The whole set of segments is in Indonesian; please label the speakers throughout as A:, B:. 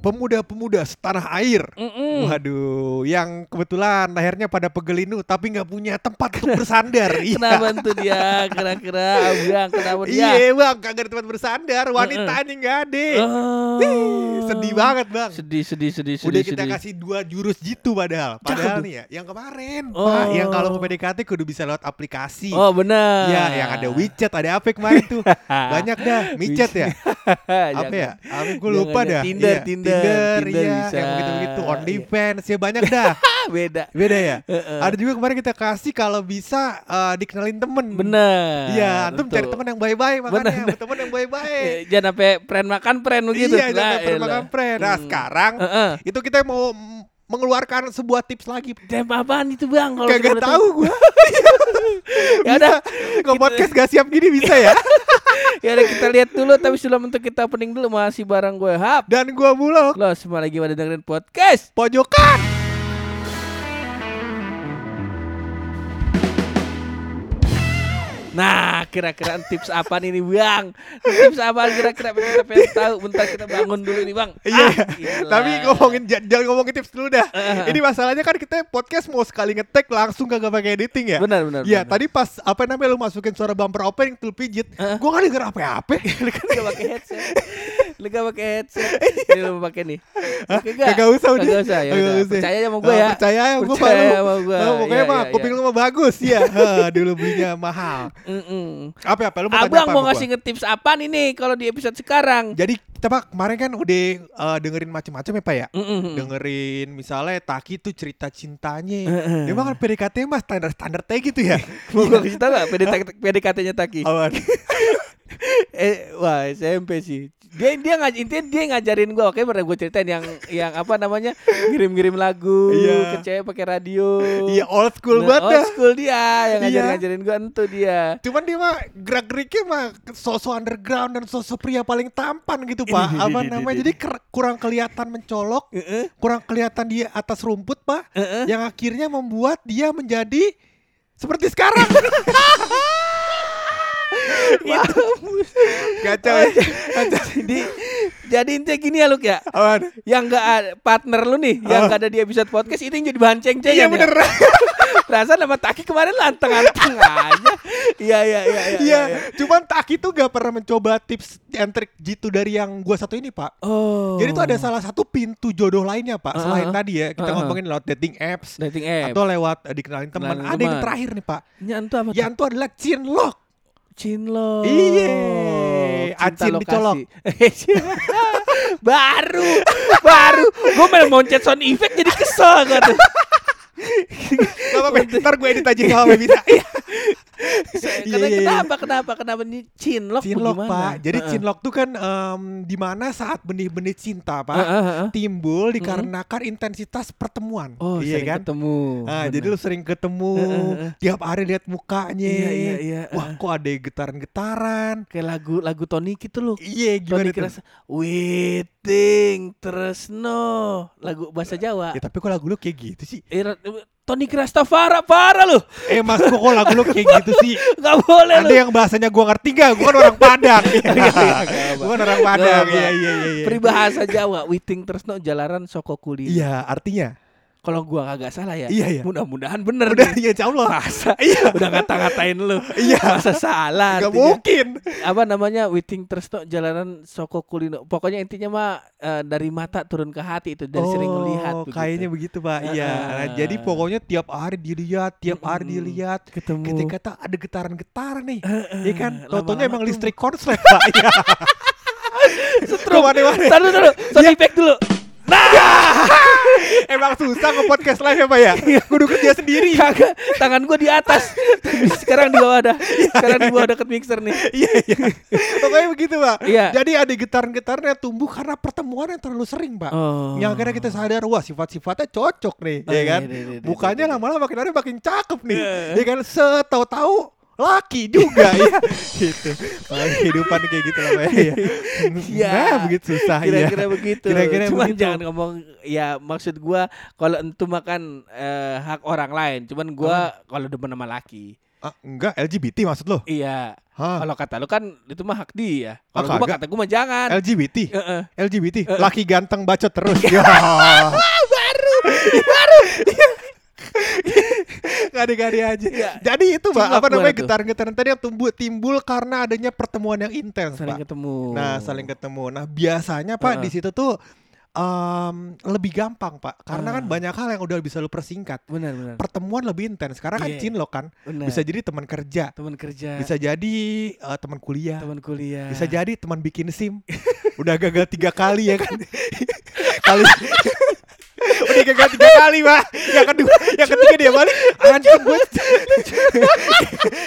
A: Pemuda-pemuda setanah air. Waduh, yang kebetulan lahirnya pada pegelinu tapi nggak punya tempat untuk bersandar. Iya.
B: Kenapa tuh dia kira-kira Abang kenapa dia?
A: Iya bang, kagak ada tempat bersandar. Wanita ini nggak ada.
B: Oh.
A: Ih, sedih banget bang.
B: Sedih sedih sedih sedih.
A: Udah kita
B: sedih.
A: kasih dua jurus jitu padahal. Padahal
B: Cakep.
A: nih ya, yang kemarin
B: Oh.
A: Pak, yang kalau mau PDKT kudu bisa lewat aplikasi.
B: Oh benar.
A: Ya, yang ada WeChat, ada apa kemarin tuh? Banyak dah, MiChat ya. apa ya? Apa gue lupa
B: Jangan,
A: dah.
B: Tinder,
A: Iya,
B: Tinder,
A: Tinder,
B: Tinder
A: iya,
B: bisa.
A: yang begitu-begitu.
B: Iya.
A: OnlyFans ya banyak dah.
B: Ah, beda.
A: Beda ya.
B: Heeh.
A: Ada juga kemarin kita kasih kalau bisa eh, dikenalin temen.
B: Benar.
A: Iya, antum
B: betul.
A: cari temen yang baik-baik makanya
B: Bener.
A: temen yang baik-baik.
B: Jangan sampai pren makan pren begitu.
A: Iya, jangan
B: Lah,
A: pernah makan pren. Nah,
B: Hmm.
A: sekarang
B: Heeh.
A: itu kita mau mengeluarkan sebuah tips lagi.
B: Dem apaan itu bang? Kalau
A: Kagak
B: kita
A: tahu gua.
B: Ya udah,
A: Nge podcast gak siap gini bisa ya.
B: ya udah kita lihat dulu. Tapi sebelum untuk kita opening dulu masih barang gue hap.
A: Dan gua bulog
B: Lo semua lagi pada dengerin podcast.
A: pojokan.
B: Nah, kira-kira tips apa nih bang? Tips apa kira-kira kita pengen tahu? Bentar kita bangun dulu nih bang.
A: Iya,
B: Ah,
A: tapi ngomongin jangan ngomongin tips dulu dah.
B: Eh.
A: Ini masalahnya kan kita podcast mau sekali ngetek langsung kagak pakai editing ya.
B: Benar, benar,
A: Iya, tadi pas apa namanya lu masukin suara bumper opening tuh pijit,
B: Eh.
A: gua kan denger apa-apa.
B: Lu kan gak pakai headset. Lu gak pakai headset. Ini lu pakai nih. Oke gak?
A: Kagak usah udah.
B: Kagak usah ya.
A: Kagak
B: udah.
A: usah.
B: Percaya sama gue
A: Oh,
B: ya.
A: Percaya ya gua
B: Percaya sama gue.
A: Oh, pokoknya
B: Iya,
A: mah
B: iya,
A: kuping
B: iya.
A: lu mah bagus ya. Dulu belinya mahal.
B: Mm-mm.
A: Apa apa lu mau tanya
B: Abang
A: apa
B: mau ngasih
A: gua?
B: ngetips apa nih nih kalau di episode sekarang?
A: Jadi kita Pak kemarin kan udah eh, dengerin macam-macam ya Pak ya.
B: Mm-mm.
A: Dengerin misalnya Taki tuh cerita cintanya.
B: Heeh.
A: Dia kan PDKT mah standar-standar teh gitu ya.
B: Mau gue kasih tau gak PDKT-nya Taki?
A: Awan.
B: eh, wah SMP sih. Dia dia ngaj intinya dia ngajarin gua oke pernah gue ceritain yang yang apa namanya ngirim-ngirim lagu
A: Iya.
B: ke cewek pakai radio.
A: Iya old school
B: Nah,
A: banget
B: old
A: dah.
B: school dia yang
A: Iya.
B: ngajarin ngajarin gua entu dia.
A: Cuman dia mah gerak geriknya mah sosok underground dan sosok pria paling tampan gitu pak. Apa namanya? Jadi kurang kelihatan mencolok, kurang kelihatan di atas rumput pak. Yang akhirnya membuat dia menjadi seperti sekarang.
B: Itu
A: Kacau. ya.
B: jadi jadi intinya gini ya Luk ya.
A: Awan.
B: Yang enggak partner lu nih, yang enggak ada di episode podcast itu yang jadi bahan ceng-cengan.
A: Iya
B: ya?
A: bener.
B: Perasaan sama Taki kemarin lanteng-lanteng aja. Iya iya iya iya.
A: Iya. Cuman Taki tuh gak pernah mencoba tips and trick jitu dari yang gua satu ini pak.
B: Oh.
A: Jadi tuh ada salah satu pintu jodoh lainnya pak. Selain
B: Uh-uh.
A: tadi ya kita
B: Uh-uh.
A: ngomongin lewat dating apps.
B: dating app.
A: Atau lewat eh, dikenalin teman. Ada yang terakhir nih pak.
B: Yang apa?
A: Adalah cinlok.
B: Cinlo.
A: Iya. Acin
B: lokasi.
A: dicolok.
B: baru, baru. Gue main moncet sound effect jadi kesel gue tuh.
A: Gak apa-apa, ntar gue edit aja kalau bisa. Iya.
B: Karena
A: iya, iya.
B: kenapa, kenapa, kenapa nih cinlok
A: Cinlok pak. Jadi
B: Heeh.
A: cinlok tuh kan em, di mana saat benih-benih cinta pak
B: Heeh, heeh.
A: timbul dikarenakan intensitas pertemuan.
B: Oh,
A: iya
B: sering
A: kan?
B: ketemu.
A: Nah, jadi lu sering ketemu
B: Heeh, heeh.
A: tiap hari lihat mukanya.
B: Iya, iya, iya,
A: Wah, kok ada getaran-getaran.
B: kayak lagu lagu Tony gitu loh.
A: Iya, gimana
B: Tony
A: tuh?
B: kerasa waiting tresno lagu bahasa Jawa.
A: Ya tapi kok lagu lu kayak gitu sih?
B: Tony Krastafara parah loh.
A: Eh mas, kok lagu lu kayak gitu sih?
B: Gak boleh
A: Ada
B: loh.
A: yang bahasanya gua ngerti gak? Gua kan orang Padang.
B: apa.
A: Gua kan orang Padang. Iya, iya, iya. iya.
B: Peribahasa Jawa, witing tresno jalaran soko.
A: Iya, artinya.
B: Kalau gua kagak salah ya.
A: Iya, iya.
B: Mudah-mudahan bener.
A: Udah, iya, Allah.
B: Masa
A: Iya.
B: udah ngata-ngatain lu.
A: Iya.
B: Masa salah.
A: Gak mungkin.
B: Apa namanya? Witing tresno jalaran soko kulino. Pokoknya intinya mah eh, dari mata turun ke hati itu dari sering melihat
A: Oh,
B: begitu.
A: kayaknya begitu, Pak. Iya.
B: Heeh.
A: Nah, jadi pokoknya tiap hari dilihat, tiap hari
B: Mm-mm.
A: dilihat.
B: ketemu.
A: Ketika tak ada getaran-getaran nih.
B: Heeh.
A: Iya kan? Totonya emang listrik konslet, Pak. Iya.
B: Setrum. Taruh dulu. Sound
A: Iya.
B: effect dulu.
A: Emang susah nge-podcast live ya, Pak ya? Kudu kerja sendiri.
B: Kagak, tangan gua di atas. Sekarang di bawah dah. Sekarang di bawah deket mixer nih.
A: Iya, iya. Pokoknya begitu, Pak.
B: Iya.
A: Jadi ada getaran-getaran yang tumbuh karena pertemuan yang terlalu sering, Pak.
B: Oh.
A: Yang akhirnya kita sadar, wah sifat-sifatnya cocok nih,
B: Oh,
A: ya
B: iya,
A: kan?
B: iya, iya, iya, iya, iya.
A: lama-lama makin hari makin cakep nih,
B: Iya.
A: ya kan? Setahu-tahu laki juga ya gitu kehidupan kayak gitu lah ya
B: Iya.
A: nah, begitu susah
B: Kira-kira
A: ya
B: begitu.
A: Kira-kira
B: Cuman
A: begitu.
B: jangan ngomong ya maksud gua kalau entu makan eh, hak orang lain. Cuman gua kalau demen sama laki.
A: Ah, enggak LGBT maksud lo?
B: Iya. Kalau kata lu kan itu mah hak dia.
A: Oh,
B: Kalau gua mah
A: kagak.
B: kata gua mah jangan.
A: LGBT?
B: Heeh.
A: LGBT?
B: Eh, eh.
A: Laki ganteng bacot terus. Ya. Gade-gade aja.
B: Iya.
A: Jadi itu Pak, apa namanya getaran-getaran tadi yang tumbuh timbul karena adanya pertemuan yang intens,
B: Saling
A: Pak.
B: ketemu.
A: Nah, saling ketemu. Nah, biasanya Pak
B: Heeh.
A: di situ tuh em, lebih gampang, Pak. Karena kan
B: Ah.
A: banyak hal yang udah bisa lu persingkat.
B: benar benar.
A: Pertemuan lebih intens. Karena kan
B: Iya.
A: cinlok kan.
B: Benar.
A: Bisa jadi teman kerja,
B: teman kerja,
A: bisa jadi eh, teman kuliah,
B: teman kuliah.
A: bisa jadi teman bikin SIM. Udah gagal tiga kali ya kan. Kali Udah gagal tiga kali, Pak. Yang kedua, yang ketiga dia balik. Anjing gue.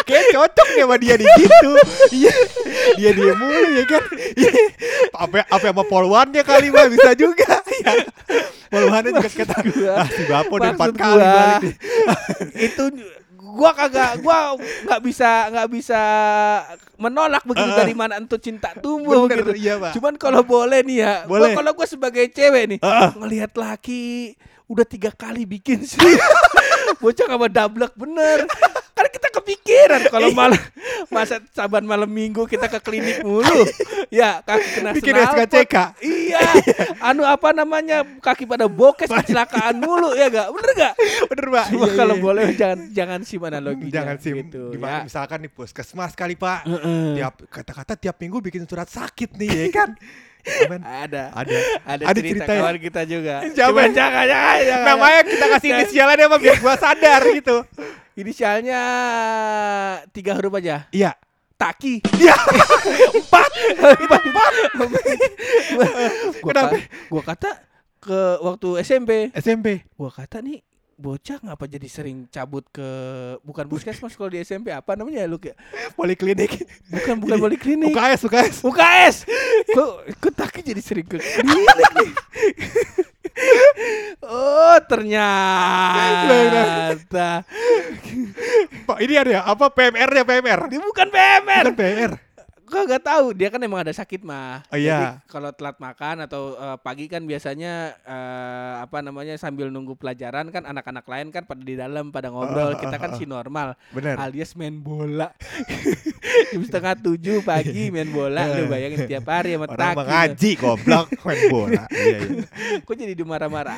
A: Kayak cocok nih sama dia nih gitu. Iya. Dia dia mulu ya kan. Apa apa sama polwannya kali, Pak. Bisa juga. Ya. Polwannya juga kata Ah, si Bapo udah empat kali balik
B: itu gua kagak gua nggak bisa nggak bisa menolak begitu
A: eh.
B: dari mana entu cinta tumbuh
A: Bener,
B: gitu.
A: iya, Pak.
B: Cuman kalau boleh nih ya, gua-
A: Boleh.
B: kalau gua sebagai cewek nih
A: Heeh.
B: ngelihat laki udah tiga kali bikin sih. Bocah sama dablek bener. Kan kita kepikiran kalau
A: Iya.
B: malam masa saban malam minggu kita ke klinik mulu. ya, kaki kena
A: Bikin. SKCK.
B: Iya. anu apa namanya? Kaki pada bokes kecelakaan mulu ya gak? Bener gak?
A: Bener, Pak.
B: Cuma
A: Iya,
B: kalau
A: iya.
B: boleh jangan jangan sim analoginya.
A: Jangan sim
B: gitu, ya.
A: misalkan nih puskesmas kali pak
B: Heeh.
A: Tiap kata-kata tiap minggu bikin surat sakit nih ya kan Amen.
B: Ada.
A: Ada
B: Ada,
A: Ada
B: cerita,
A: cerita ya?
B: kawan kita juga.
A: Jangan.
B: Cuman jangan, jangan, jangan.
A: Namanya kita kasih inisialnya Pak, biar gua sadar gitu
B: Inisialnya tiga huruf aja.
A: Iya.
B: Taki.
A: Iya. Empat. Itu empat.
B: Gua,
A: Kenapa?
B: gua kata ke waktu SMP,
A: SMP
B: gua kata nih bocah ngapa jadi sering cabut ke bukan puskesmas kalau di SMP apa namanya ya lu kayak?
A: Poliklinik.
B: Bukan bukan poliklinik.
A: UKS UKS
B: UKS kok kok Taki jadi sering ke klinik? nih oh ternyata.
A: Pak ini ada ya? Apa PMR nya PMR
B: dia bukan PMR
A: Bukan PMR
B: Gua gak tahu dia kan emang ada sakit mah.
A: Oh, iya.
B: Jadi kalau telat makan atau eh, pagi kan biasanya eh, apa namanya sambil nunggu pelajaran kan anak-anak lain kan pada di dalam pada ngobrol.
A: Ah, ah,
B: Kita kan
A: ah.
B: si normal
A: Bener
B: alias main bola. Jam setengah tujuh pagi main bola lu bayangin tiap hari sama
A: Orang mengaji goblok Main bola Iya iya
B: Kok jadi dimarah-marah?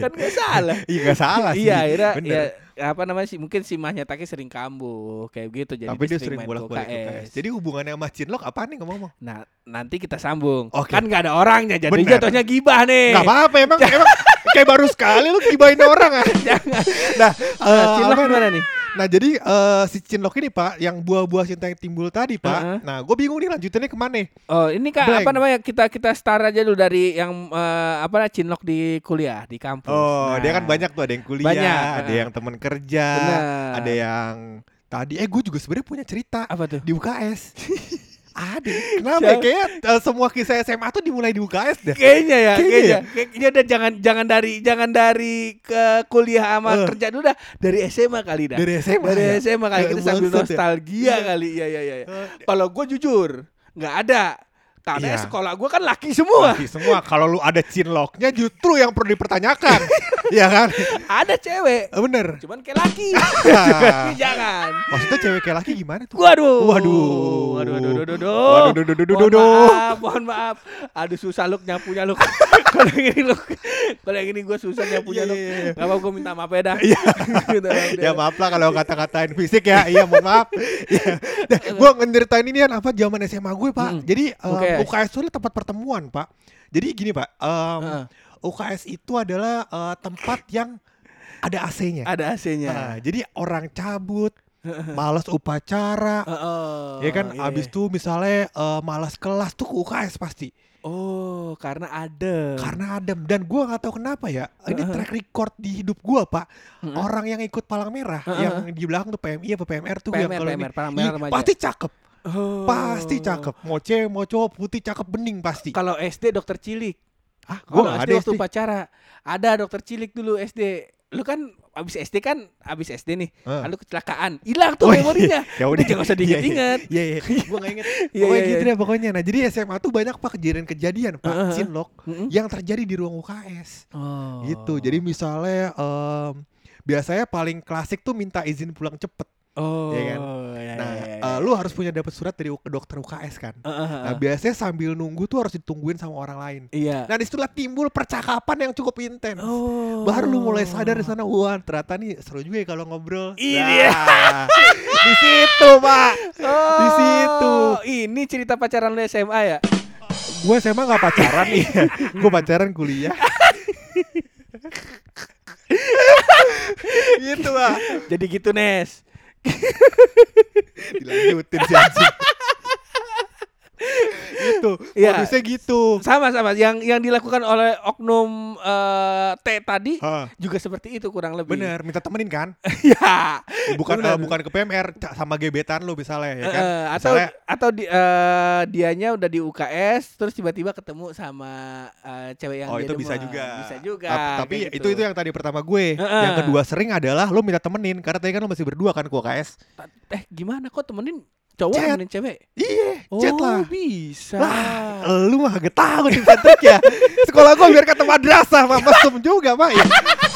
B: kan gak salah.
A: Iya gak salah sih
B: Iya, akhirnya
A: Bener.
B: ya apa namanya sih mungkin si mahnya Taki sering kambuh kayak gitu jadi
A: Tapi dia sering
B: main
A: bolak-balik UKS Jadi hubungannya sama Cinlok apa nih ngomong-ngomong
B: Nah, nanti kita sambung.
A: Oke.
B: Kan nggak ada orangnya, jadi
A: Bener.
B: jatuhnya gibah nih.
A: Gak apa-apa emang emang kayak baru sekali lu gibain orang ah.
B: Jangan.
A: Nah,
B: Uh, Cinlok gimana nih?
A: Nah jadi eh, si Cinlok ini pak, yang buah-buah cinta yang timbul tadi pak.
B: Heeh.
A: Nah gue bingung nih lanjutannya ke mana?
B: Oh, ini kak
A: Blank.
B: apa namanya kita kita start aja dulu dari yang eh, apa cinlok di kuliah di kampus.
A: Oh
B: Nah,
A: dia kan banyak tuh ada yang kuliah,
B: Banyak,
A: ada yang teman kerja,
B: Benar.
A: ada yang tadi. Eh gue juga sebenarnya punya cerita
B: Apa tuh?
A: di UKS. ada. Kenapa? ya? Kayaknya eh, semua kisah SMA tuh dimulai di UKS deh.
B: Kayaknya ya,
A: Kayaknya
B: kayaknya. Kayaknya udah jangan jangan dari jangan dari ke kuliah sama
A: Eh.
B: kerja dulu dah, dari SMA kali dah.
A: Dari SMA.
B: Dari
A: ya?
B: SMA kali
A: Eh,
B: kita sambil
A: ya.
B: nostalgia kali. Iya iya iya.
A: Eh,
B: Kalau gue jujur, nggak ada. Karena
A: Iya.
B: sekolah gue kan laki semua.
A: Laki semua. Kalau lu ada cinloknya justru yang perlu dipertanyakan, ya kan?
B: Ada cewek,
A: Eh, Bener.
B: cuman kayak laki. Jangan.
A: Maksudnya cewek kayak laki gimana tuh?
B: Waduh.
A: Waduh.
B: Waduh, waduh, waduh, waduh.
A: Waduh, duh, duh, duh, duh,
B: Mohon maaf. Aduh susah lu nyapunya lu. Kalau yang ini lu, kalau yang ini gue susah nyapunya
A: Iya,
B: lu.
A: iya, iya.
B: Gak apa gue minta maaf ya dah.
A: Iya.
B: Dah.
A: ya maaf lah kalau kata-katain fisik ya. Iya mohon maaf. ya. gue ngeritain ini kan apa zaman SMA gue pak.
B: Mm.
A: Jadi um,
B: UKS.
A: UKS itu adalah tempat pertemuan pak. Jadi gini pak. um,
B: Heeh.
A: UKS itu adalah uh, tempat yang ada AC-nya.
B: Ada AC-nya.
A: Nah, jadi orang cabut, malas upacara,
B: Heeh,
A: ya kan.
B: iya,
A: Abis itu misalnya uh, malas kelas tuh ke UKS pasti.
B: Oh, karena ada.
A: Karena adem dan gua nggak tahu kenapa ya. Ini track record di hidup gua pak.
B: Heeh.
A: Orang yang ikut palang merah,
B: Heeh.
A: yang di belakang tuh PMI apa PMR tuh yang
B: PMR,
A: kalau
B: PMR,
A: ini
B: Palang Merah Remaja.
A: pasti cakep,
B: Oh.
A: pasti cakep. Mau cewek mau cowok putih cakep bening pasti.
B: Kalau SD dokter cilik.
A: Ah, gua
B: SD
A: ada
B: waktu
A: SD.
B: upacara ada dokter cilik dulu SD. Lu kan abis SD kan abis SD nih,
A: Heeh.
B: lalu kecelakaan, hilang tuh
A: Oh, iya.
B: memorinya.
A: Ya
B: Udah jangan usah diinget-inget.
A: Iya iya. Gua nggak inget.
B: Iya,
A: Pokoknya
B: iya,
A: gitu
B: iya.
A: deh pokoknya. Nah jadi SMA tuh banyak pak kejadian-kejadian pak
B: Heeh.
A: cinlok
B: Mm-mm.
A: yang terjadi di ruang UKS.
B: Oh.
A: Gitu. Jadi misalnya em, biasanya paling klasik tuh minta izin pulang cepet.
B: Oh.
A: Iya kan?
B: ya,
A: Nah,
B: ya, ya, ya.
A: lu harus punya dapat surat dari dokter UKS kan.
B: Heeh, heeh.
A: Nah, biasanya sambil nunggu tuh harus ditungguin sama orang lain.
B: Iya.
A: Nah, di situlah timbul percakapan yang cukup intens.
B: Oh.
A: Baru lu mulai sadar di sana, wah ternyata nih seru juga ya kalau ngobrol.
B: Ini
A: Nah, di situ, Pak.
B: Oh,
A: Di situ.
B: Ini cerita pacaran lu SMA ya?
A: Gue SMA gak pacaran nih. Gue pacaran kuliah. gitu, Pak.
B: Jadi gitu, Nes.
A: Dilanjutin si anjing. Gitu.
B: Iya.
A: Modusnya gitu.
B: Sama-sama yang yang dilakukan oleh oknum eh, T tadi
A: Hah,
B: juga seperti itu kurang lebih.
A: bener, minta temenin kan?
B: ya.
A: Bukan
B: Bener.
A: eh, bukan ke PMR sama gebetan lu misalnya ya kan?
B: Eh, atau
A: Misalnya,
B: atau di, eh, dianya udah di UKS terus tiba-tiba ketemu sama eh, cewek yang
A: Oh itu bisa juga.
B: Bisa juga.
A: Tap- Tapi
B: kayak
A: itu
B: gitu.
A: itu yang tadi pertama gue.
B: Heeh.
A: Yang kedua sering adalah lu minta temenin karena tadi kan lu masih berdua kan ke UKS.
B: eh gimana kok temenin cowok
A: Chat.
B: temenin cewek?
A: Iya,
B: Oh,
A: chat lah.
B: bisa.
A: Lah, lu mah gak tahu nih trik ya. Sekolah gua biar kata madrasah, Pak. Mesum juga, Pak. Ya.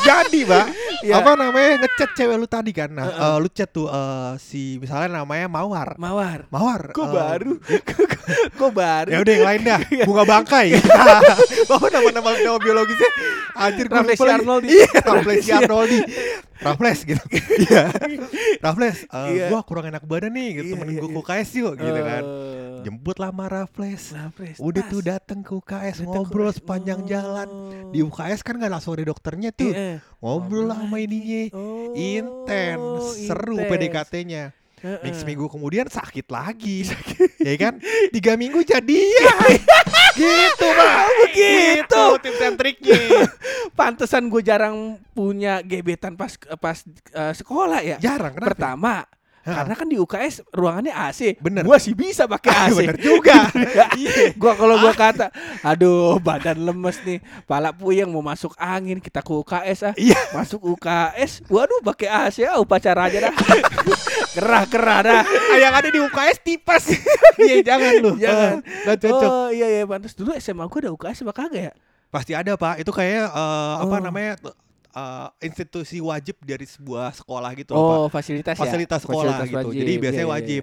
A: Jadi, Pak.
B: Iya.
A: Apa namanya? Ngechat cewek lu tadi kan. Nah, eh, lu chat tuh eh, si misalnya namanya Mawar.
B: Mawar.
A: Mawar.
B: Kok
A: eh,
B: baru? Kok baru?
A: Ya udah yang lain dah. Bunga bangkai. Bawa nama-nama nama biologisnya. Anjir gue lupa.
B: Arnoldi.
A: Iya, Raffles Arnoldi. Raffles gitu. Iya. Raffles, eh,
B: Iya.
A: gua kurang enak badan nih, gitu.
B: Iya, iya,
A: gua
B: iya.
A: ke UKS yuk gitu kan. Jemput lah sama Raffles.
B: Raffles,
A: Udah
B: tas.
A: tuh datang ke UKS
B: Datang ke
A: ngobrol
B: UKS.
A: sepanjang
B: Oh.
A: jalan. Di UKS kan gak langsung ada dokternya tuh.
B: Iya.
A: Ngobrol lah sama ininya.
B: Oh,
A: Intens, seru. PDKT-nya.
B: Heeh.
A: Minggu seminggu kemudian sakit lagi. ya kan? Tiga minggu jadian. gitu, Pak.
B: begitu.
A: tips and triknya.
B: Pantesan gue jarang punya gebetan pas pas eh, sekolah ya.
A: Jarang kenapa?
B: Pertama. Karena kan di UKS ruangannya AC.
A: Bener.
B: Gua sih bisa pakai
A: Ah,
B: AC.
A: bener juga. Iya.
B: gua kalau gua kata, aduh badan lemes nih, pala puyeng mau masuk angin, kita ke UKS ah.
A: Iya.
B: Masuk UKS, waduh pakai AC ah upacara aja dah. Gerah-gerah dah.
A: Ah, yang ada di UKS tipes. Iya, jangan lu.
B: Jangan.
A: Ah, Nggak cocok.
B: Oh iya iya pantas dulu SMA gua ada UKS apa kagak ya?
A: Pasti ada, Pak. Itu kayak eh, apa
B: Oh.
A: namanya? Eh, institusi wajib dari sebuah sekolah gitu loh, Pak.
B: Oh, fasilitas ya.
A: fasilitas sekolah
B: Fasilitas
A: gitu.
B: wajib.
A: Jadi biasanya
B: Iya, iya,
A: wajib.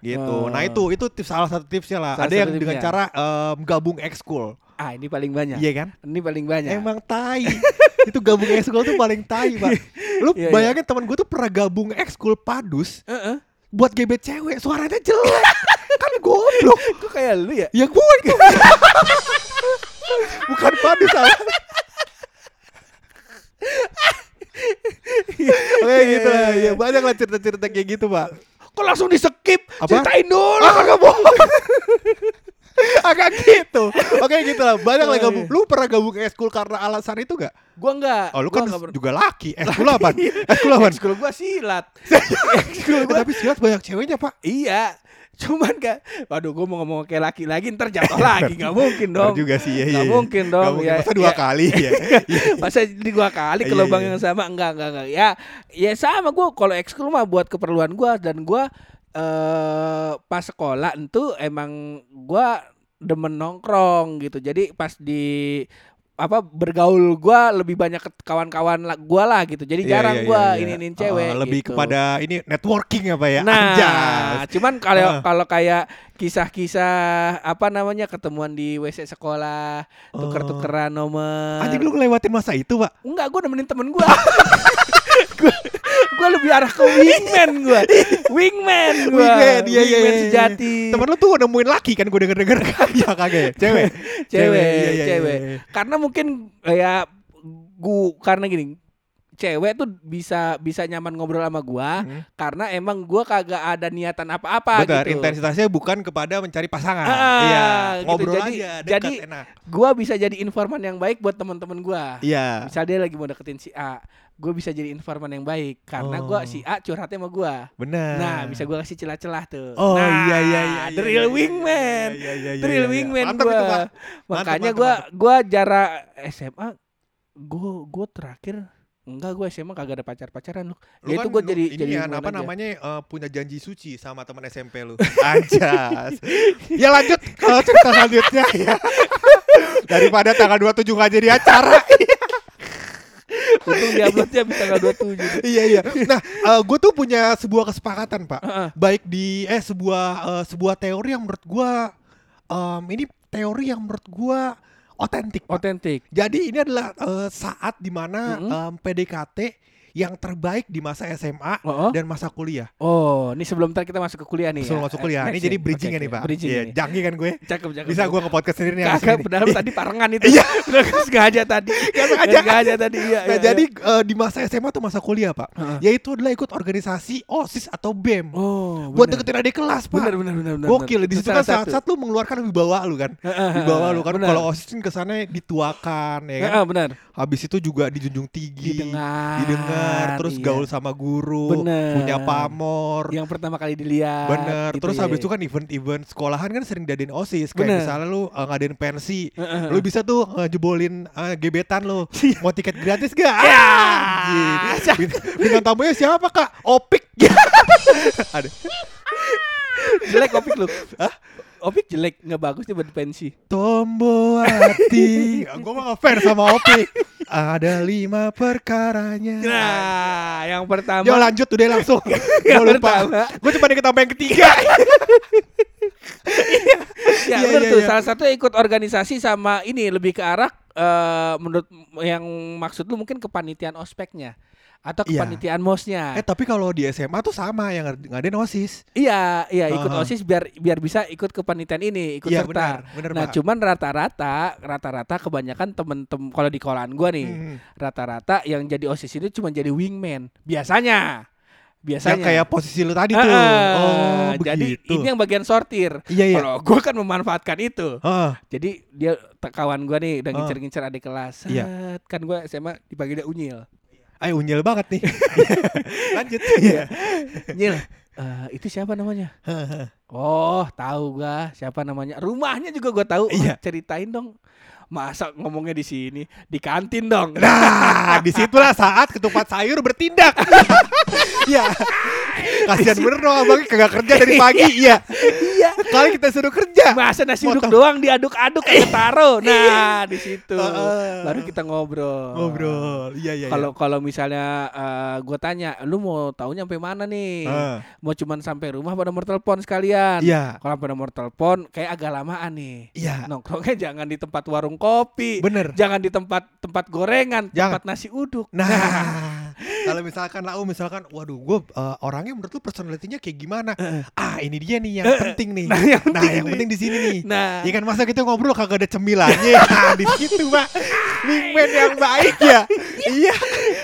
A: Gitu.
B: Oh.
A: Nah, itu itu tips salah satu tipsnya lah.
B: Salah
A: Ada yang dengan
B: tipsnya.
A: cara em, gabung ekskul.
B: iya. Ah, ini paling banyak.
A: Iya kan?
B: Ini paling banyak.
A: Emang tai. itu gabung ekskul tuh paling tai, Pak. Lu
B: Iya, iya.
A: bayangin teman gue tuh pernah gabung ekskul padus
B: Heeh.
A: buat gebet cewek, suaranya jelek. kan goblok.
B: Kok kayak lu ya?
A: Ya gue itu. Bukan padus salah. Oke
B: Iya,
A: gitu lah. Ya banyak lah cerita-cerita kayak gitu, Pak.
B: Kok langsung di skip?
A: Apa?
B: Ceritain dulu.
A: Ah, kagak bohong. Agak gitu. Oke gitu lah. Banyak lah gabung. Lu pernah gabung ke eskul karena alasan itu gak?
B: Gua enggak.
A: Oh lu
B: Gua
A: kan
B: enggak
A: juga laki. Eskul apa? Eskul apa?
B: Ekskul gua silat.
A: Eh, Tapi silat banyak ceweknya pak.
B: Iya. Cuman kan, waduh gue mau ngomong kayak laki lagi ntar jatuh lagi, nggak mungkin dong.
A: Bener juga sih ya.
B: Nggak
A: iya.
B: mungkin dong,
A: Nggak mungkin.
B: ya.
A: Masa dua
B: Ya.
A: kali ya.
B: Masa di dua kali ke
A: Iya,
B: lubang
A: iya.
B: yang sama enggak enggak enggak. Ya, ya sama gue kalau ekskul mah buat keperluan gua dan gua eh pas sekolah itu emang gua demen nongkrong gitu. Jadi pas di apa bergaul gua lebih banyak ke kawan-kawan gua lah gitu. Jadi
A: Iya,
B: jarang
A: iya,
B: gua
A: iya, iya.
B: ini-inin cewek
A: Oh, lebih
B: gitu.
A: kepada ini networking apa ya?
B: Nah,
A: Anjas.
B: cuman kalau
A: Ah.
B: kalau kayak kisah-kisah apa namanya ketemuan di WC sekolah, tuker-tukeran nomor.
A: Anjing lu ngelewatin masa itu pak?
B: Enggak, gue nemenin temen gue. gue gue lebih arah ke wingman gue. Wingman gue.
A: Wingman, iya, iya,
B: Wingman
A: iya, iya.
B: sejati.
A: Temen lu tuh nemuin laki kan gue denger-denger. ya kagak ya? Cewek.
B: cewek,
A: iya, iya,
B: cewek.
A: iya, iya.
B: Karena mungkin ya gua karena gini, cewek tuh bisa bisa nyaman ngobrol sama gua
A: Hmm.
B: karena emang gua kagak ada niatan apa-apa gitu.
A: intensitasnya bukan kepada mencari pasangan.
B: Ah,
A: iya,
B: gitu.
A: ngobrol
B: Jadi-
A: aja, dekat,
B: jadi-
A: enak.
B: Gua bisa jadi informan yang baik buat teman-teman gua.
A: Iya.
B: Misal dia lagi mau deketin si A, gue bisa jadi informan yang baik karena
A: Oh.
B: si A curhatnya sama gua.
A: Benar.
B: Nah, bisa gua kasih celah-celah tuh.
A: Oh
B: nah,
A: iya iya iya.
B: The
A: iya,
B: real
A: iya,
B: wingman.
A: Iya, iya, iya,
B: The real
A: iya, iya.
B: wingman
A: Pak.
B: Makanya
A: mantap.
B: gua jarak SMA gua gua terakhir enggak gua SMA kagak ada pacar-pacaran lu.
A: Lu
B: Ya itu
A: kan lu-
B: jadi
A: ini
B: jadi
A: ya, apa
B: aja.
A: namanya eh, punya janji suci sama teman SMP lu. Anjas. ya lanjut kalau cerita selanjutnya ya. Daripada tanggal 27 nggak jadi acara.
B: Untung dia uploadnya bisa tanggal 27.
A: iya iya. Nah, gue tuh punya sebuah kesepakatan pak. Baik di eh sebuah eh, sebuah teori yang menurut gue em, ini teori yang menurut gue otentik.
B: Otentik.
A: Jadi ini adalah eh, saat di mana
B: Mm-mm.
A: em, PDKT yang terbaik di masa SMA
B: Oh, oh.
A: dan masa kuliah.
B: Oh, ini sebelum ntar kita masuk ke kuliah nih.
A: Sebelum
B: ya.
A: masuk kuliah.
B: Next
A: Ini
B: ya.
A: jadi bridging
B: Oke,
A: ya nih pak.
B: Bridging
A: Iya. Jangan kan gue.
B: Cakep, cakep.
A: Bisa gue ke podcast sendiri nih.
B: Kagak, padahal tadi parengan itu.
A: Iya.
B: Udah sengaja tadi.
A: Gak sengaja.
B: Gak sengaja tadi. Iya,
A: Nah
B: iya,
A: jadi eh, di masa SMA tuh masa kuliah pak.
B: Heeh.
A: Yaitu adalah ikut organisasi OSIS atau BEM.
B: Oh,
A: Buat deketin adik kelas pak.
B: Bener, bener, bener.
A: Gokil di situ kan saat-saat lu mengeluarkan wibawa lu kan. Wibawa lu kan kalau OSIS kan kesannya dituakan ya kan.
B: Heeh, benar.
A: Habis itu juga dijunjung tinggi.
B: Didengar.
A: Didengar, terus
B: iya.
A: gaul sama guru,
B: Bener.
A: punya pamor.
B: Yang pertama kali dilihat.
A: Bener,
B: gitu
A: terus
B: ya.
A: habis itu kan event-event sekolahan kan sering diadain OSIS Kayak
B: Bener.
A: misalnya lu uh, ngadain pensi
B: Heeh.
A: Lu bisa tuh uh, jebolin uh, gebetan lu Mau tiket gratis gak?
B: Ya.
A: Bintang tamunya siapa kak? Opik Ada.
B: jelek opik lu. Hah? Opik jelek, nggak bagus dia buat pensi.
A: Tombo hati Gue mah ngefans sama Opik Ada lima perkaranya
B: Nah, yang pertama.
A: Yo lanjut udah langsung
B: Yang
A: Gue lupa
B: pertama.
A: Gue cuma dikit sampai yang ketiga
B: ya
A: Iya,
B: bener
A: iya,
B: tuh
A: iya.
B: salah satu ikut organisasi sama ini lebih ke arah eh, menurut yang maksud lu mungkin kepanitiaan ospeknya atau
A: Iya.
B: kepanitiaan mosnya.
A: Eh tapi kalau di SMA tuh sama yang ngadain OSIS
B: iya, iya ikut
A: Aha.
B: OSIS biar biar bisa ikut kepanitiaan ini, ikut
A: Iya
B: serta.
A: benar, benar
B: Nah,
A: Pak.
B: cuman rata-rata rata-rata kebanyakan temen-temen kalau di sekolahan gua nih,
A: Hmm.
B: rata-rata yang jadi OSIS itu cuma jadi wingman. Biasanya. Biasanya.
A: Yang kayak posisi lu tadi tuh
B: Ah,
A: Oh
B: jadi
A: begitu
B: ini yang bagian sortir.
A: Iya iya
B: Kalau gua kan memanfaatkan itu.
A: Ah,
B: Jadi dia kawan gua nih udah
A: Ah.
B: ngincer-ngincer adik kelas.
A: Iya.
B: Kan gua SMA dipanggilnya Unyil.
A: Ayo unyil banget nih Lanjut Iya
B: Nyil. eh, itu siapa namanya? Oh, tahu gua siapa namanya. Rumahnya juga gua tahu.
A: Iya.
B: Ceritain dong. Masa ngomongnya di sini, di kantin dong.
A: Nah di situlah saat ketupat sayur bertindak Iya Kasihan bener dong abangnya kagak kerja dari pagi Iya
B: iya.
A: Kali kita suruh kerja
B: Masa nasi uduk doang diaduk-aduk kayak taruh. Nah, di situ.
A: Heeh.
B: Baru kita ngobrol.
A: Ngobrol Iya iya iya.
B: Kalau kalau misalnya eh, gua tanya, lu mau taunya sampai mana nih?
A: Ah,
B: Mau cuman sampai rumah pada nomor telepon sekalian?
A: Iya
B: Kalau sampai nomor telepon kayak agak lamaan nih.
A: Iya
B: Nongkrongnya jangan di tempat warung kopi.
A: Bener
B: Jangan di tempat tempat gorengan,
A: Jangan.
B: tempat nasi uduk.
A: Nah, kalau misalkan lau misalkan, waduh, gue orangnya menurut lu personalitinya kayak gimana? ah, ini dia nih yang penting nih.
B: Nah, yang
A: Nah,
B: penting
A: yang penting di sini nih.
B: Nah,
A: Ya kan masa kita ngobrol kagak ada cemilannya. nah, di situ, Pak. Wingman yang baik ya. iya.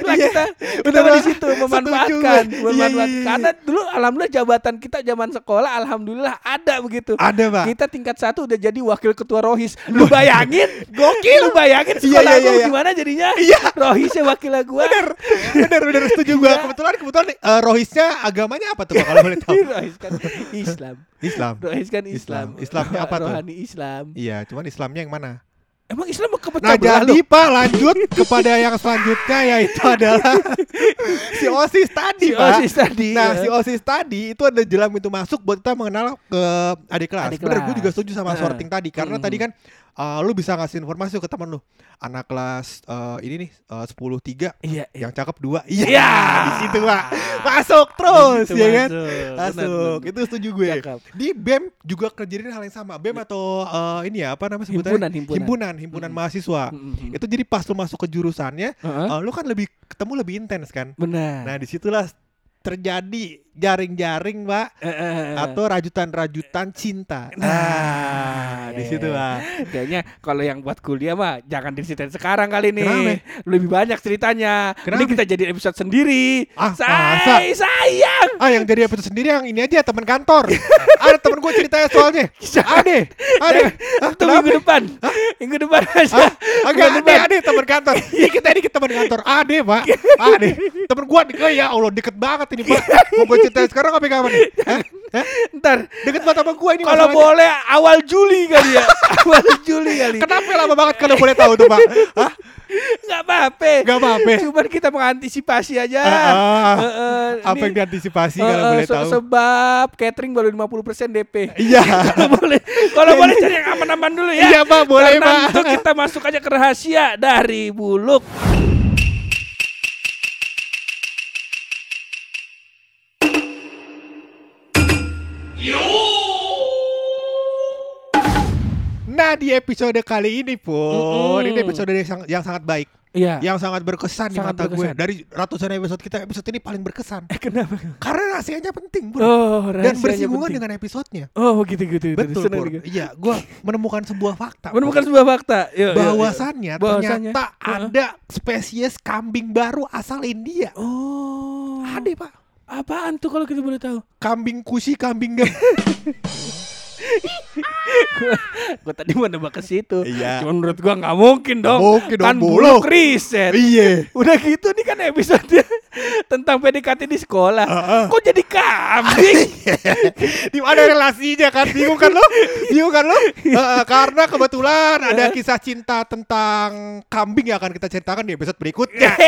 B: Lah
A: iya.
B: kita kita
A: Bener,
B: mah di situ memanfaatkan, memanfaatkan.
A: iya, iya.
B: Karena dulu alhamdulillah jabatan kita zaman sekolah alhamdulillah ada begitu.
A: Ada, Pak.
B: Kita tingkat satu udah jadi wakil ketua rohis. Lu bayangin, gokil. Lu bayangin sekolah gua
A: iya, iya.
B: gimana jadinya?
A: Iya.
B: Rohisnya wakil gua.
A: Bener, bener, bener setuju gua. Kebetulan, kebetulan eh, rohisnya agamanya apa tuh, Pak, kalau boleh tahu?
B: Rohis kan Islam.
A: Islam.
B: Rohis kan Islam.
A: Islam. Islamnya apa tuh?
B: Rohani Islam.
A: Iya, cuman Islamnya yang mana?
B: Emang Islam mau kepecah
A: Nah
B: belah
A: jadi
B: lu?
A: Pak lanjut kepada yang selanjutnya yaitu adalah si OSIS tadi
B: Si
A: Pak.
B: OSIS tadi,
A: Nah
B: ya.
A: si OSIS tadi itu ada jelam itu masuk buat kita mengenal ke adik kelas.
B: Adik
A: Bener gue juga setuju sama
B: Heeh.
A: sorting tadi karena
B: Mm-mm.
A: tadi kan uh, lu bisa ngasih informasi ke teman lu. Anak kelas uh, ini nih uh, 10 3
B: Iya,
A: yang cakep dua. Iya
B: Iya.
A: di situ Pak. Masuk terus ya kan.
B: masuk.
A: Masuk.
B: Benar,
A: Itu setuju gue.
B: Cakep.
A: Di BEM juga kerjain hal yang sama. BEM atau uh, ini ya apa namanya sebutannya?
B: Himpunan, himpunan.
A: himpunan, himpunan
B: Mm.
A: mahasiswa.
B: Mm-mm.
A: Itu jadi pas lu masuk ke jurusannya,
B: Heeh.
A: uh, lu kan lebih ketemu lebih intens kan.
B: Benar.
A: Nah, di situlah terjadi jaring-jaring, Mbak,
B: eh.
A: atau rajutan-rajutan cinta.
B: Nah,
A: Nah, di
B: iya,
A: situ,
B: iya,
A: Pak.
B: Kayaknya kalau yang buat kuliah mah jangan diceritain sekarang kali nih.
A: Kenapa?
B: Lebih banyak ceritanya.
A: Kenapa?
B: Ini kita jadi episode sendiri.
A: Ah,
B: Say, sayang.
A: Ah, yang jadi episode sendiri yang ini aja teman kantor. Ada temen gue ceritanya soalnya. Ade, ade.
B: Itu minggu depan. Minggu depan aja.
A: Ah, agak ade,
B: depan.
A: ade teman kantor. Dikit aja dikit teman kantor. Ade, Pak. Ade. Temen gua nih, ya Allah deket banget ini, Pak. Mau gue ceritain sekarang apa kapan nih? Hah? Hah?
B: Ntar
A: Deket banget sama gua ini
B: kalau boleh awal Juli kali ya. awal Juli kali.
A: Kenapa lama banget kalau boleh tahu tuh, Pak? Hah?
B: Enggak apa-apa.
A: Gak apa-apa.
B: Cuman kita mengantisipasi aja.
A: Ah, ah.
B: Heeh,
A: Apa
B: ini-
A: yang diantisipasi kalau
B: Heeh,
A: boleh
B: se-
A: tahu?
B: Sebab catering baru 50% DP.
A: Iya.
B: Kalau boleh, kalau boleh cari yang aman-aman dulu ya.
A: Iya, Pak, boleh,
B: Karena
A: Pak.
B: Untuk kita masuk aja ke rahasia dari Buluk.
A: Nah di episode kali ini pun
B: Mm-mm.
A: ini episode yang, yang sangat baik,
B: Iya.
A: yang sangat berkesan di
B: Sangat
A: mata gue.
B: berkesan.
A: Dari ratusan episode kita, episode ini paling berkesan.
B: Eh kenapa?
A: Karena rahasianya penting, Bro.
B: Oh,
A: Dan bersinggungan
B: penting.
A: dengan episodenya.
B: Oh gitu gitu. gitu.
A: Betul,
B: Senang
A: Pur.
B: juga.
A: Iya, gue menemukan sebuah fakta.
B: Menemukan sebuah fakta. Yuk.
A: bahwasannya
B: Bahwasannya.
A: ternyata
B: Heeh.
A: ada spesies kambing baru asal India.
B: Oh.
A: Ada, Pak.
B: Apaan tuh kalau kita boleh tahu?
A: Kambing kusi, kambing gam.
B: Gue tadi mau nebak ke situ.
A: Iya.
B: Cuma menurut gua nggak mungkin dong.
A: Mungkin dong,
B: kan
A: buluk.
B: riset.
A: iya.
B: Udah gitu nih kan episode tentang PDKT di sekolah.
A: Heeh.
B: Kok jadi kambing?
A: Di mana relasinya kan? Bingung kan lo? Bingung kan lo? Heeh, karena kebetulan ada kisah cinta tentang kambing yang akan kita ceritakan di episode berikutnya.